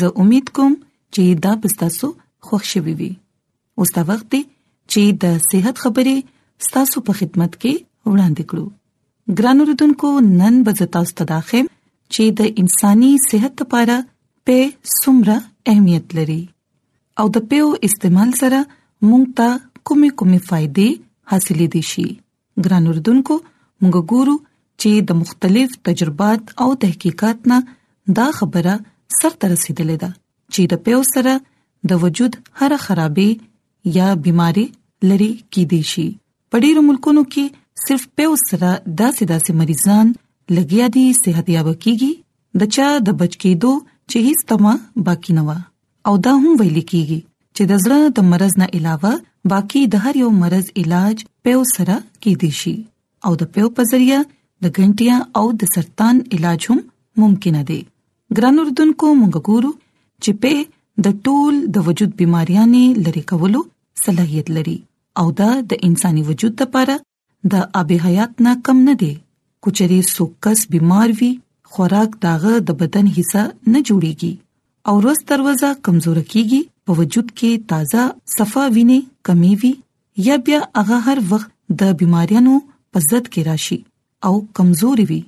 زه امید کوم چې دا به تاسو خوښ شوي وي اوس دا وخت دی چې د صحت خبرې ستاسو په خدمت کې وړاندې کړو ګران اوردونکو نن به تاسو ته داخم چې د انساني صحت لپاره په سمره اهمیت لري او د پیو استعمال سره مونږ ته کومې کومې فائدې حاصلې دي شي ګران اردوونکو موږ ګورو چې د مختلف تجربات او تحقیقات نه دا خبره سر ته رسیدلې ده چې د پیو سره د وجود هر خرابې یا بيماري لري کې دي شي په ډیرو ملکونو کې صرف پیو سره داسې داسې مریضان لګیا دي صحتیاب کیږي د چا د بچ کېدو چې هیڅ تمه باقی نه و او دا هم ویل کیږي چې د زړه د مرز نه علاوه باقی د هر یو مرز علاج پیو سره کې دي شي او د پیو په ذریعہ د ګنټیا او د سرطان علاج هم ممکن دي ګران اردوونکو موږ ګورو چې په د ټول د وجود بيماريانې لری کولو صلاحيت لري او دا د انساني وجود لپاره د اب حیات نه کم نه دی کچري سوکس بیمار وي خوراک داغه د بدن حصہ نه جوړيږي او روز تر روزه کمزور کیږي په وجود کې تازه صفه ویني کمی وي یا بیا هغه هر وخت د بيماريانو په ضد کې راشي او کمزوري وي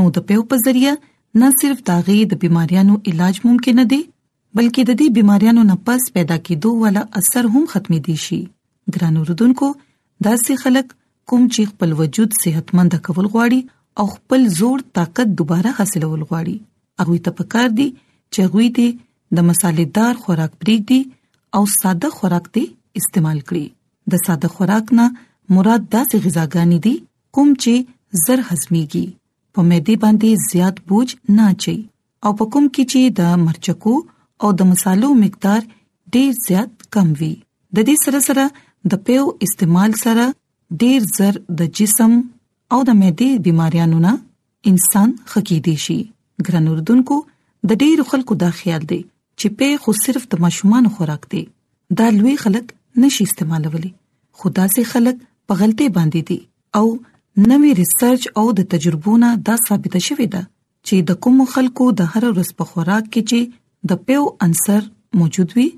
نو د پیو په ذریعہ نه صرف داغه د بيماريانو علاج ممکن نه دی بلکې د دې بيماريانو نه پس پیدا کېدو والا اثر هم ختمې دي شي ګران اوردونکو دا سي خلک کوم چې خپل وجود صحتمند کول غواړي او خپل زور طاقت دوباره حاصلول غواړي هغه ته پکار دي چې هغه دې د مصالحدار خوراک پرېږدي او ساده خوراک دې استعمال کړي د ساده خوراک نه مراد داسې غذاګانې دي کوم چې زر هضميږي په معده باندې زیات بوج نه اچي او په کوم کې چې د مرچکو او د مصالو مقدار ډیر زیات کم وي د دې سره سره د پیو استعمال سره ډیر زر د جسم او د معدې بيماريانو نه انسان خکی دي شي ګران اردوونکو د ډیر خلکو دا خیال دی چې پی خو صرف د ماشومان خوراک دی دا لوی خلک نشي استعمالولي خدا سي خلک په غلطي باندې دي او نوې ریسرچ او د تجربو نه دا ثابت شوې ده چې د کوم خلکو د هر ورځ په خوراک کې چې د پیو عنصر موجود وي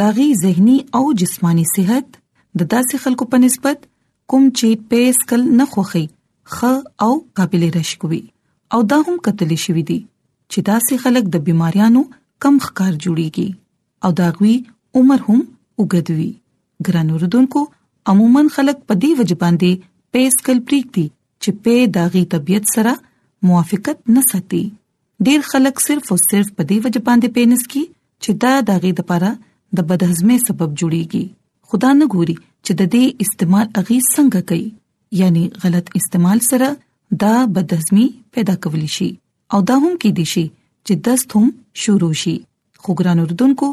داغي زهني او جسماني صحت د داسې خلکو په نسبت کوم چې پیس کل نه خوخي خ او قابل رشک وي او دا هم کتل شوې دي چې داسې خلک د بيماريانو کم ښکار جوړيږي او دا غوي عمر هم وګدوي ګران اوردونکو عموما خلک په دې وجباندې پیس کل پریک دي چې پې د هغې طبیعت سره موافقت نه ساتي ډیر خلک صرف او صرف په دې وجه باندې پینس کی چې دا د هغې لپاره د بدهضمي سبب جوړیږي خدا نه ګوري چې د دې استعمال اغي څنګه کوي یعنی غلط استعمال سره دا بدهضمي پیدا کولی شي او دا هم کې دي شي چې دست هم شروع شي خو ګران اردوونکو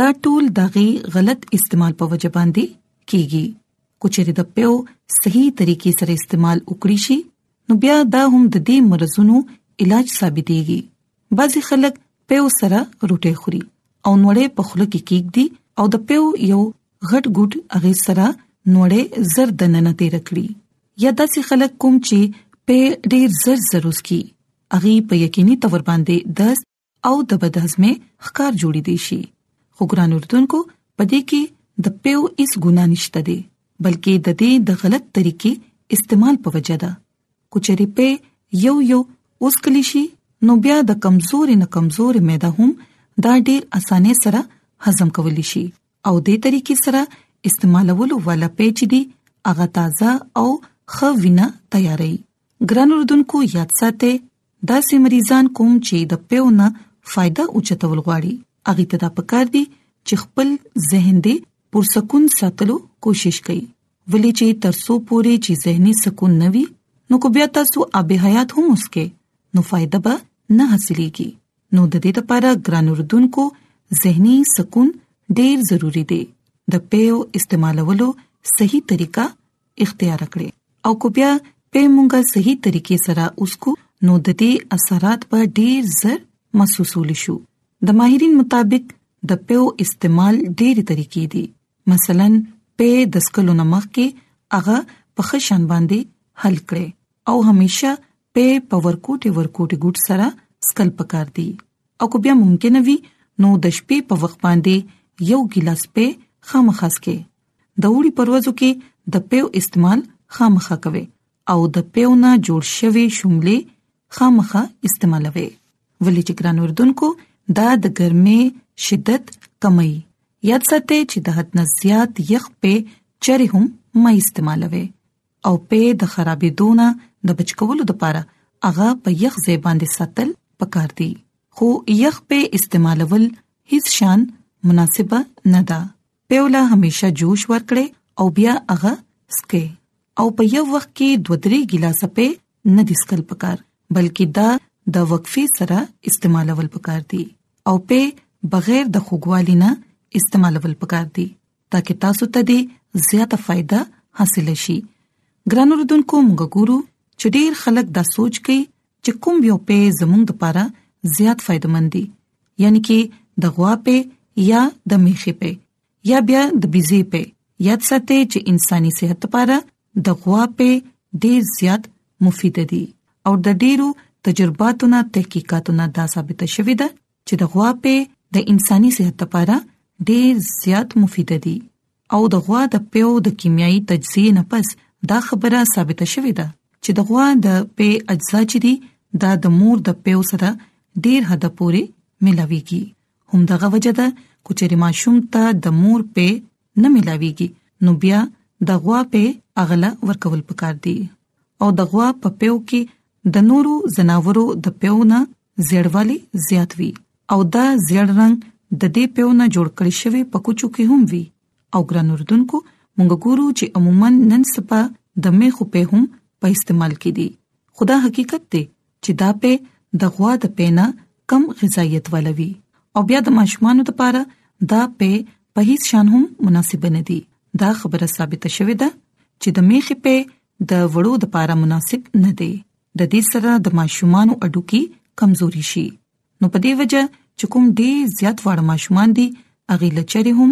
دا ټول دغه غلط استعمال په وجه باندې کیږي کوچري د پیو صحیح طریقې سره استعمال وکړي شي نو بیا دا هم د دې مرزونو علاج ثابتېږي بعضي خلک پیو سره روټي خوري او نوړې په خله کې کېږي او د پیو یو غټ ګډ اغه سره نوړې زر د نن ته رکړي یا داسې خلک کوم چې په ډېر زر زر وسکي اغه په یقیني تور باندې دست او د بدهضمه ښکار جوړې دي شي خو ګران اردوونکو پدې کې د پیو اس ګنا نشته دي بلکې د دې د غلط طریقې استعمال په وجه ده کچري په یو یو اوس کلی شي نو بیا د کمزوري نه کمزوري معده هم دا ډیر اسانه سره هضم کولی شي او دې طریقې سره استعمالولو والا پیچ دي اغه تازه او خو وینا تیاري ګران اردوونکو یاد ساتئ داسې مریضان کوم چې د پیو نه فائدہ اوچتول غواړي اغه ته دا پکار دي چې خپل ذهن دې پر سکون ساتلو کوشش کوي ولې چې ترسو پوري چې ذهني سکون نوي نو کو بیا تاسو اب حیات هم اوسکه نو فائدہ به نه حاصلېږي نو د دې لپاره ګران اردوونکو ذهني سکون ډیر ضروری دی د پیو استعمالولو صحیح طریقه اختیار کړي او کو بیا په مونږه صحیح طریقې سره اوس کو نو د دې اثرات به ډیر زر محسوسول شو د ماهرین مطابق د پیو استعمال ډېری طریقې دي مثلا په دسکلو نمخ کې هغه په خشن باندې حل کړي او همیشه په پاور کوټه ورکوټه ګډ سره سکل پکار دي او کو بیا ممکن وي نو د شپې په وخت باندې یو ګلاس په خامخاس کې د اوړي پر ورځو کې د پیو استعمال خامخا کوي او د پیو نه جوړ شوی شوملې خامخا استعمالوي ولې چې ګران اردوونکو دا د ګرمي شدت کموي یاد ساتئ چې د حد نه زیات یخ په چره هم ما استعمالوي او په د خرابې دونه د بچکولو لپاره هغه په یخ ځای باندې ساتل پکار دي خو یخ په استعمالول هیڅ شان مناسبه نه ده پیولا همیشه جوش ورکړي او بیا هغه سکي او په یو وخت کې دوه درې ګلاسه په نه د سکل پکار بلکې دا د وقفي سره استعمالول پکار دي او په بغیر د خوګوالي نه استعمالول پکار دي ترڅو تاسو ته د زیاته فائدہ حاصل شي ګران اردوونکو موږ ګورو چې ډیر خلک دا سوچ کوي چې کوم یو په زمونږ لپاره زیات فائدمن دي یعنی کې د غوا په یا د میخي په یا بیا د بيزي په یاد ساتي چې انساني صحت لپاره د غوا په ډیر زیات مفید دي او د ډیرو تجرباتو نه تحقیقاتو نه دا ثابته شوې ده چې د غوا په د انساني صحت لپاره ډېر زیات مفید دي او د غوا د پیو د کیمیاوي تجزیه نه پس دا خبره ثابته شوې ده چې د غوا د پی اجزا چې دي دا د مور د پیو سره ډېر حد پورې ملاويږي همدغه وجه ده کچېری ماشوم ته د مور په نه ملاويږي نو بیا د غوا په اغلا ورکول پکار دي او د غوا په پیو کې د نورو زناورو د پیو نه زیړوالی زیات وي او دا زیړ رنگ د دې پیونه جوړ کړی شوی په کوچو کې هم وي او ګران اردوونکو مونږ ګورو چې عموما نن سپه د میخو په هم په استعمال کې دي خدا حقیقت دی چې دا په د غوا د پینا کم غذایت ولوي او بیا د ماشومان لپاره دا په په هیڅ شان هم مناسب نه دي دا خبره ثابته شوې ده چې د میخې په د وړو د پاره مناسب نه دی د دې سره د ماشومان اډو کې کمزوري شي نو په دې وجه چې کوم ډیر زیات وړ ماشومان دي اغه لچري هم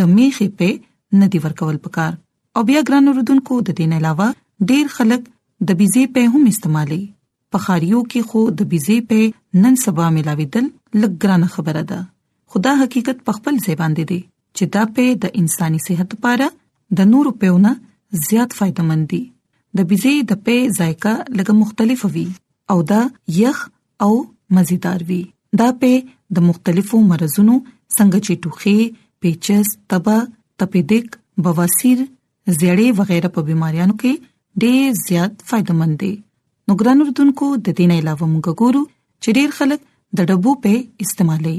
د میخې په نه دی ورکول پکار او بیا ګران رودونکو د دین علاوه ډیر خلک د بيزي په هم استعمالي په خاريو کې خو د بيزي په نن سبا ملاويدل لګرانه خبره ده خدا حقیقت په خپل ځای باندې دی چې دا په د انساني صحت لپاره د نورو پهونه زیات فائدمن دي د بيزي د په ذایقه لګه مختلف وي او دا یخ او مزیدار وي دا په د مختلفو مرزونو څنګه چې ټوخي پیچس تبه تپیدک بواسیر زیړې وغیرہ په بيماريانو کې ډېر زیات فائدمند دي نو ګران اردوونکو د دې نه علاوه موږ ګورو چې ډېر خلک د ډبو په استعمالي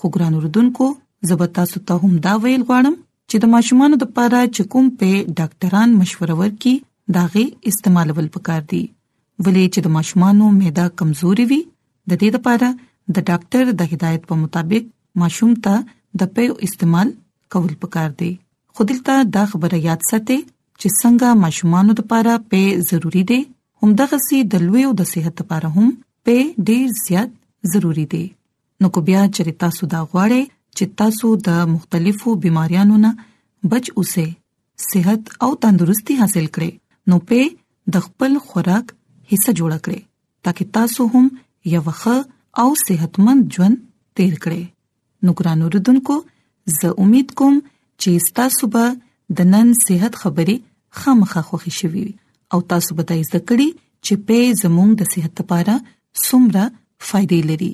خو ګران اردوونکو زبتا ستا هم دا ویل غواړم چې د ماشومان د پاره چې کوم په ډاکټران مشوره ورکي داغه استعمالول پکار دي ولې چې د ماشومان معده کمزوري وي د دې لپاره د ډاکټر د هدایت په مطابق ماشوم ته د پیو استعمال کول پکار دي خو دلته دا خبره یاد ساتئ چې څنګه ماشومان لپاره په ضروری دي هم دغه سي د لوی او د صحت لپاره هم په ډیر زیات ضروری دي نو کو بیا چې تاسو دا غواړئ چې تاسو د مختلفو بيماريانو نه بچ اوسئ صحت او تندرستي حاصل کړئ نو په د خپل خوراک حصہ جوړ کړئ ترڅو تاسو هم یو ښه او صحتمند ژوند تیر کړئ نو ګران اوردونکو زه امید کوم چې تاسو به د نن صحت خبرې خامخا خوښی شوي او تاسو به د زده کړې چې په زموږ د صحت لپاره څومره فائدې لري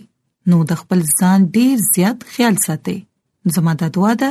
نو د خپل ځان ډیر زیات خیال ساتئ زموږ د دعا ده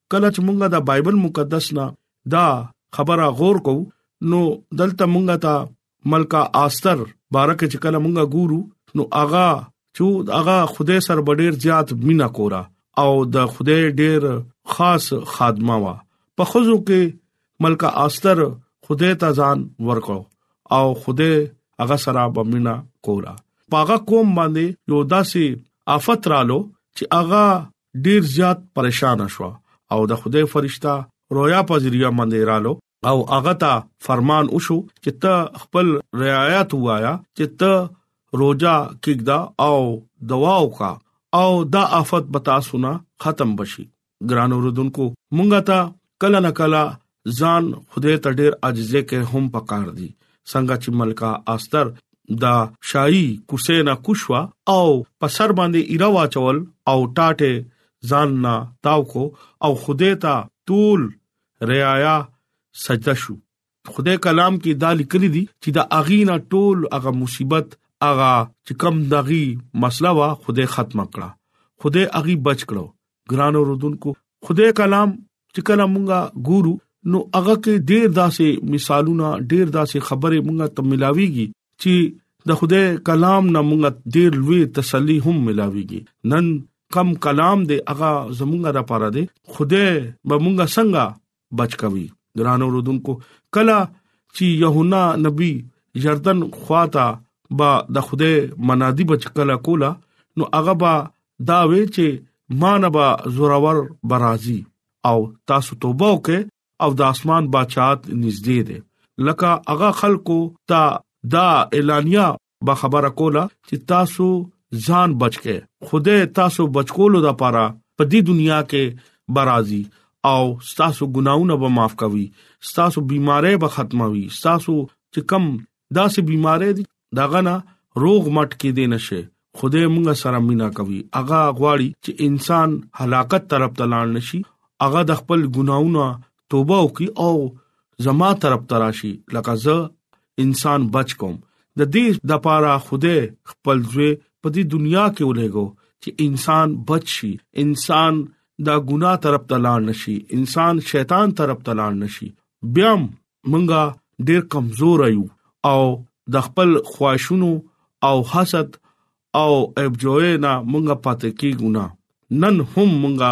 کله چې مونږه د بایبل مقدس نه دا خبره غور کو نو دلته مونږه ته ملکا آستر بارکه چې کله مونږه ګورو نو اغا چې اغا خوده سر ډیر زیات مینا کورا او د خوده ډیر خاص خادمه وا په خزو کې ملکا آستر خوده ته ځان ورکو او خوده هغه سره بمینا کورا پاغه قوم باندې یو داسي آفت رالو چې هغه ډیر زیات پریشان شو او د خدای فرشتہ رویا په ذریعہ باندې رالو او هغه ته فرمان وشو چې ته خپل رعایت وایا چې ته روزه کېږدا او دوا وکا او دا آفت بتا سنا ختم بشي ګران اوردونکو مونږه ته کله نه کله ځان خدای ته ډیر عاجزه کې هم پکار دي څنګه چې ملکا استر دا شاهي کوسه نه کوشوا او په سر باندې ایرا واچول او ټاټه ځان نه تاو کو او خدای ته ټول رعایا سجده شو خدای کلام کې دا لیکلي دي چې دا اغینا ټول هغه مصیبت هغه چې کم دغي مسله وا خدای ختم کړه خدای اغي بچ کړو ګران اوردونکو خدای کلام چې کله مونږه ګورو نو هغه کې ډیر داسې مثالونه ډیر داسې خبره مونږه ته ملاويږي چې د خدای کلام نه مونږه ډیر لوی تسلی هم ملاويږي نن کم کلام دې هغه زمونږه را پاره دې خدای به مونږه څنګه بچ کوي ګران اوردونکو کله چې یوهنا نبی یردن خواته با د خوده منادي بچ کله کولا نو هغه با دا وی چې مانبا زورور برازي او تاسو توبه وکړه او د اسمان بچات نږدې ده لکه هغه خلکو ته دا اعلانیا با خبره کوله چې تاسو ځان بچکه خوده تاسو بچکولو د پاره په دې دنیا کې برازي او تاسو ګناونه به معاف کوي تاسو بيمارۍ به ختموي تاسو چې کم داسې بيمارۍ دي داغه نه روغ مټ کې دي نشه خدای مونږه سره مینا کوي اغا غواړي چې انسان هلاکت طرف ته لاړ نشي اغا د خپل ګناونه توبه وکي او زما طرف تراشي لکه زه انسان بچ کوم د دې د پاره خوده خپل ځوی په دې دنیا کې ولېګو چې انسان بچ شي انسان دا ګناه طرف ته لاړ نشي انسان شیطان طرف ته لاړ نشي بیا مونږه ډېر کمزور یو او د خپل خواهشونو او حسد او ابجوې نه مونږه پاتې کیګو نه نن هم مونږه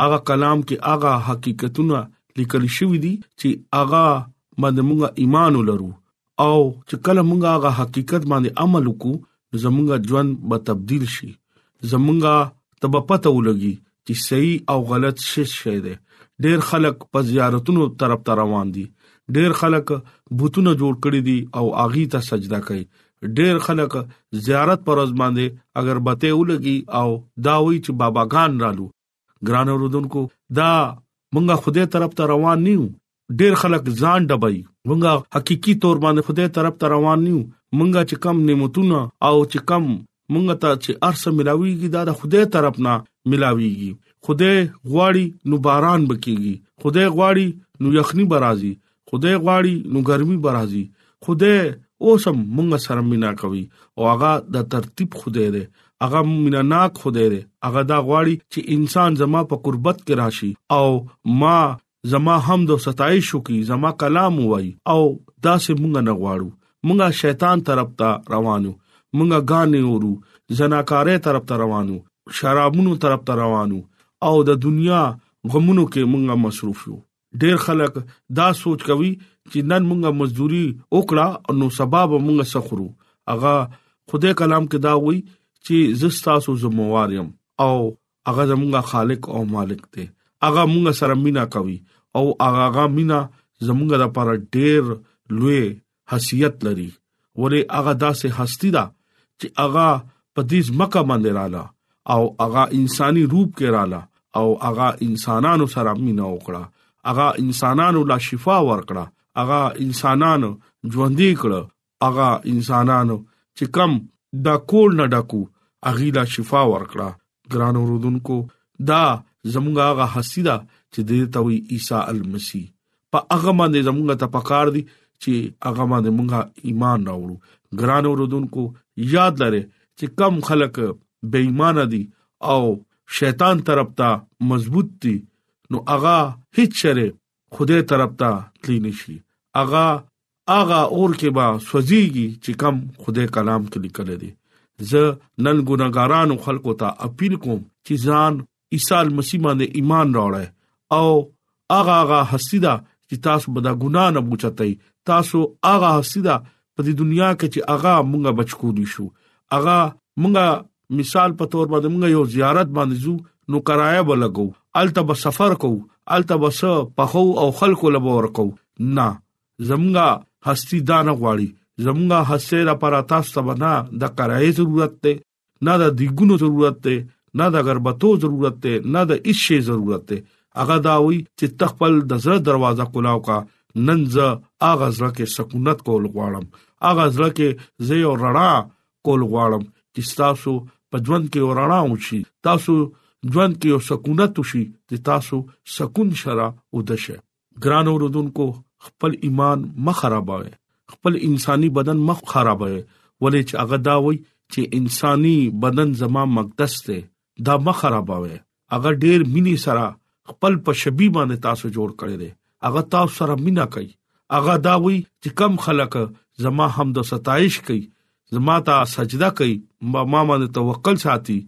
هغه کلام کې هغه حقیقتونه لیکل شوی دي چې هغه باندې موږ ایمان ولرو او چې کله موږ هغه حقیقت باندې عمل وکړو زموږ ژوند به تبديل شي زموږ ته به پته ولګي چې صحیح او غلط څه شی دی ډېر خلک په زیارتونو طرف ته روان دي ډېر خلک بوتونه جوړ کړی دي او اغي ته سجدا کوي ډیر خلک زیارت پر ورځ باندې اگر بته ولګي او دا وی چې باباګان رالو ګران اوردونکو دا مونږه خوده طرف ته روان نیو ډیر خلک ځان ډبای مونږه حقيقي تور باندې خوده طرف ته روان نیو مونږه چې کم نعمتونه او چې کم مونږه ته چې ارسه ملاويږي دا د خوده طرف نه ملاويږي خوده غواړي نو باران بکیږي خوده غواړي نو یخني برازي خدای غواړي نو ګرمي برازي خدای اوسم مونږ سره مینا کوي او هغه د ترتیب خدای دی هغه میناناک خدای دی هغه دا غواړي چې انسان زما په قربت کې راشي او ما زما هم د ستایش وکي زما کلام وای او دا سه مونږ نه غواړو مونږه شیطان طرف ته روانو مونږه غانې ورو زناکارې طرف ته روانو شرابونو طرف ته روانو او د دنیا غمونو کې مونږه مصروف یو ډیر خلک دا سوچ کوي چې نن مونږه مزدوري وکړه نو سبب مونږه سخرو اغه خدای کلام کې دا وایي چې زستاسو زموار يم او اغه زمونږه خالق او مالک دی اغه مونږه سره مینا کوي او اغه مینا زمونږه لپاره ډیر لوی حیثیت لري ولې هغه داسې هستی ده چې هغه په دې ځمکه باندې رااله او هغه انساني روپ کې رااله او هغه انسانانو سره مینا وکړه هغه انسانانو لا شفا ورکړه هغه انسانانو ژوندې کړه هغه انسانانو چې کم دا کول نه ډکو اغیلا شفا ورکړه ګران اوردونکو دا زموږ هغه هستی ده چې د ته وی عیسی المسی په هغه باندې زموږ ته پکار دي چې هغه باندې موږ ایمان راوړو ګران اوردونکو یاد لره چې کم خلک بې ایمان دي او شیطان طرف ته مضبوط دي نو هغه هیڅ شری خدای طرف ته تلی نشي هغه هغه اور کې به سوځيږي چې کم خدای کلام کې لیکل دي زه نن ګناګارانو خلکو ته اپیل کوم چې ځان عیسی مسیح باندې ایمان راوړی او هغه هغه هستی دا چې تاسو به دا ګنا نه بوچتای تاسو هغه هستی دا په دې دنیا کې چې هغه مونږه بچکو دي شو هغه مونږه مثال په تور باندې مونږ یو زیارت باندې زو نو کرایه بلګو الته به سفر کو الته بس پخو او خلکو لبور کو نه زمونږه هستی دا نه غواړي زمونږه هسته را پر تاسو ته نه د کرای ضرورت ته نه د دیګونو ضرورت ته نه د غربتو ضرورت ته نه د هیڅ شي ضرورت ته هغه دا وي چې تخپل د زړه دروازه کولاو کا نن زه اغه زړه کې سکونت کول غواړم اغه زړه کې زه یو رڼا کول غواړم چې تاسو په ژوند کې رڼا وشي تاسو ژوند کې یو سکونت وشي چې تاسو سکون شرا ودشه ګران اوردونکو خپل ایمان مخ خرابوي خپل انساني بدن مخ خرابوي ولې چې هغه دا وایي چې انساني بدن زما مقدس دی دا مخ خرابوي هغه ډیر مینې سره خپل په شبي باندې تاسو جوړ کړی دی هغه تاسو سره مینا کوي هغه دا وایي چې کم خلک زما هم د ستایش کوي زما ته سجده کوي ما باندې توکل ساتي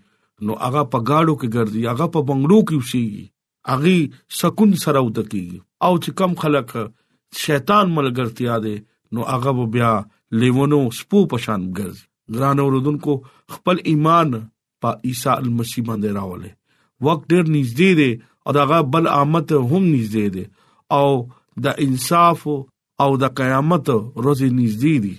نو هغه په گاډو کې ګرځي هغه په بنگلو کې وسیږي هغه سکون سره وته کیږي او چې کم خلک شیطان ملګرتیا ده نو هغه بیا لیونو سپو پشان ګرځي ګران اوردونکو خپل ایمان په عیسی المسیح باندې راولې وخت ډیر نږدې دی او داغه بل آمد هم نږدې دی او د انصاف او د قیامت ورځې نږدې دي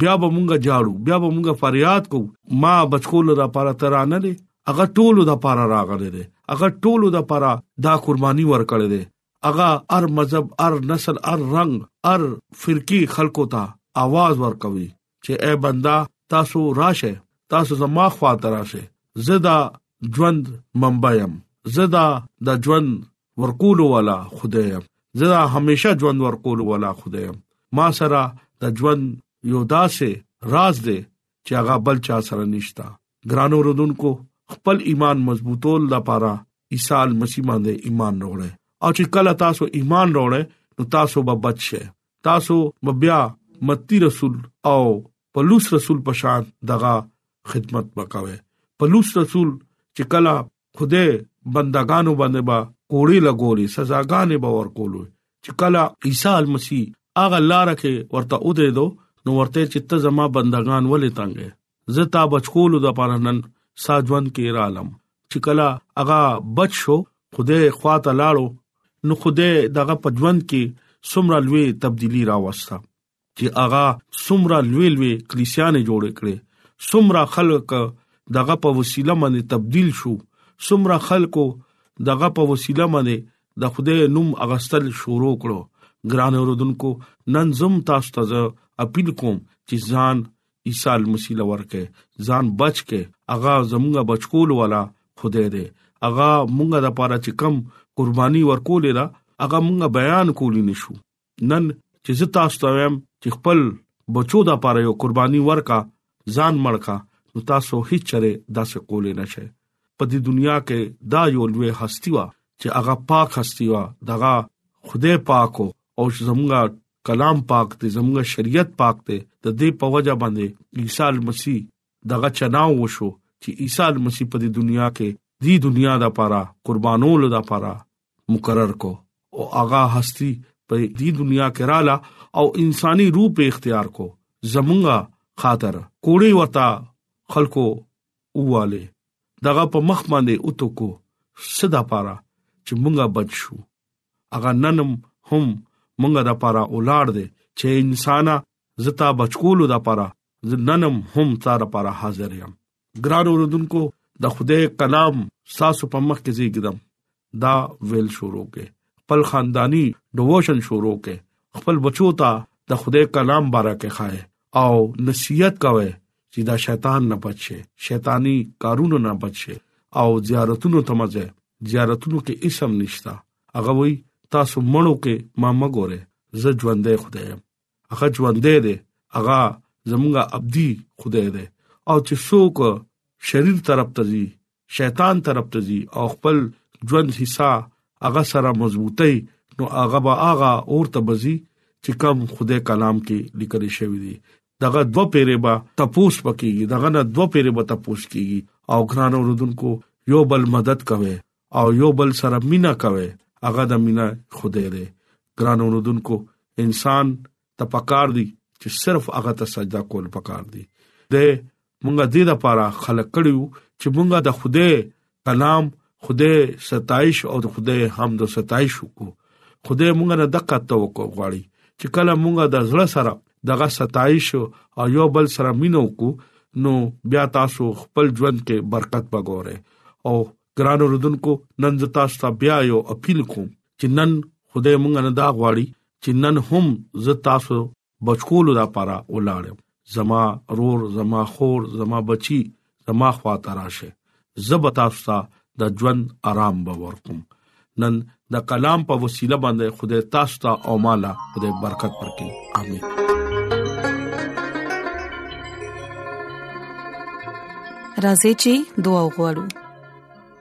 بیا به مونږه جاړو بیا به مونږه فریاد کو ما بچکول را پاره ترانه دي هغه ټولو د پاره راغلي دي هغه ټولو د پاره دا قرباني ورکړي دي هغه ار مذهب ار نسل ار رنگ ار فرقي خلکو ته आवाज ورکوي چې اے بندا تاسو راشه تاسو زما خوا ته راشه زه دا ژوند منبع يم زه دا د ژوند ورکول والا خدای يم زه دا همیشه ژوند ورکول والا خدای يم ما سره د ژوند یو داسې راز دی چې هغه بل چا سره نشتا ګرانو رودونکو خپل ایمان مضبوطول لپاره عیسی مسیح باندې ایمان وروړي او چې کله تاسو ایمان وروړي نو تاسو به بچ شئ تاسو بیا متی رسول او پلوص رسول پشان دغه خدمت وکوي پلوص رسول چې کله خدای بندگانو باندې با کوړی لګولې سزاګانې به ورکولې چې کله عیسی المسی هغه لار کې ورته اوده دو نو ورته چې ته زما بندگان ولې تنګې زه تا بچکولو د پاره نن سا ژوند کې رالم چې کلا هغه بچ شو خوده خواته لاړو نو خوده دغه په ژوند کې سمرا لوی تبدیلی راوستا چې هغه سمرا لوی لوی کلیسیانې جوړ کړي سمرا خلک دغه په وسیله باندې تبدیل شو سمرا خلکو دغه په وسیله باندې د خوده نوم اغستل شروع کړو ګران اوردونکو نن زم تاسو ته اپیل کوم چې ځان عیسی المسی لورکه ځان بچ کې اغا زمونږه بچکول والا خدای دې اغا مونږه د پاره چې کم قرباني ورکولې را اغا مونږه بیان کولی نشو نن چې زه تاسو ته وایم چې خپل بچو د پاره یو قرباني ورکا ځان مړکا نو تاسو هیڅ چره داسې کولې نشئ په دې دنیا کې دا یو لوی هستی وا چې هغه پاک هستی وا دغه خدای پاکو او زمونږه کلام پاک دی زموږ شریعت پاک دی د دې په وجه باندې عیسی مسیح دغه چناو وشو چې عیسی مسیح په دې دنیا کې دی دنیا د پاره قربانولو د پاره مقرر کو او هغه هستی په دې دنیا کې رااله او انساني روپ اختیار کو زمونږه خاطر کوړی وتا خلکو واله دغه په مخ باندې اوتو کو صدا پاره چې مونږه بچو هغه ننم هم مونږه د پاره اولاد دی چې انسان زتا بچکولو د پاره ننم هم تار پاره حاضر یم ګران اوردونکو د خدای کلام ساسو په مخ کې زیږدم دا ویل شروع کې خپل خاندانی ډووشن شروع کې خپل بچو ته د خدای کلام بارکه خای او نصیحت کوي چې دا شیطان نه بچ شي شیطانی کارونو نه بچ شي او زیارتونو ته مزه زیارتونو کې اسم نشتا هغه وای تاسو مړو کې ما مګوره زه ژوندې خدای هغه ژوندې ده هغه زمونږه ابدي خدای ده او چې څوک شریر طرف ته ځي شیطان طرف ته ځي او خپل ژوند حصہ هغه سره مضبوطی نو هغه به هغه اورته بزي چې کوم خدای کلام کې لیکل شوی دی دغه دو پیره به تپوس پکېږي دغه نه دو پیره به تپوس کیږي او ګران اوردونکو یو بل مدد کوي او یو بل سره مینا کوي هغه د مینا خدای دی ګران اوردونکو انسان تپکار دی چې صرف هغه ته سجدا کول پکار دی د مونږه دې لپاره خلق کړیو چې مونږه د خوده کلام خوده ستایش او د خوده حمد او ستایش وکړو خوده مونږه نه دقه توکو غواړي چې کله مونږه د زړه سره دغه ستایش او یو بل سره مينو کو نو بیا تاسو خپل ژوند کې برکت وګوره او ګران رودونکو نن تاسو ته بیا یو اپیل کوم چې نن خدای مونږ نه دا غواړي چې نن هم ز تاسو بچکولو دا پارا ولاړم زما رور زما خور زما بچي زما خوا تراشه زبتا ستا د ژوند آرام به ورکوم نن د کلام په وسیله باندې خدای تاسو ته او مالا خدای برکت ورکړي امين راځي چې دعا وغوړو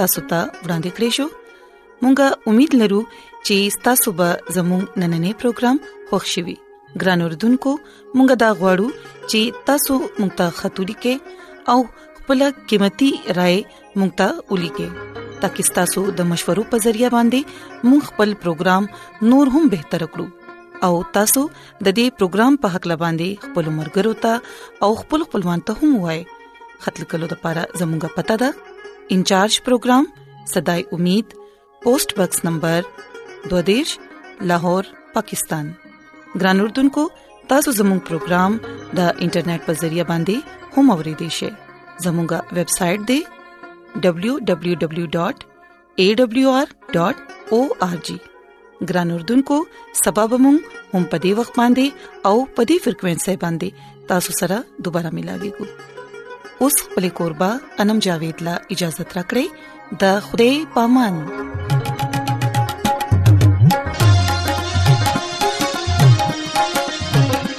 تاسو ته ورانده کړی شو مونږه امید لرو چې تاسو به زموږ نننې پروګرام خوښ شي ګران اردوونکو مونږه دا غواړو چې تاسو مونږ ته خاطري کې او خپل قیمتي رائے مونږ ته ولي کې ترڅو تاسو د مشورو په ذریعہ باندې مونږ خپل پروګرام نور هم بهتر کړو او تاسو د دې پروګرام په حق لباندي خپل مرګرو ته او خپل خپلوان ته هم وایي خپل کلو د پاره زموږه پته ده انچارج پروگرام صداي امید پوسټ باکس نمبر 22 لاهور پاکستان ګران اردوونکو تاسو زموږ پروگرام د انټرنیټ په ذریعہ باندې هم اوريدي شئ زموږه ویب سټ د www.awr.org awr.org ګران اردوونکو سبب مون هم پدی وخت باندې او پدی فریکوينسي باندې تاسو سره دوپاره ملاوي کو اوس خپل قربا انم جاوید لا اجازه ترا کړی د خوده پامان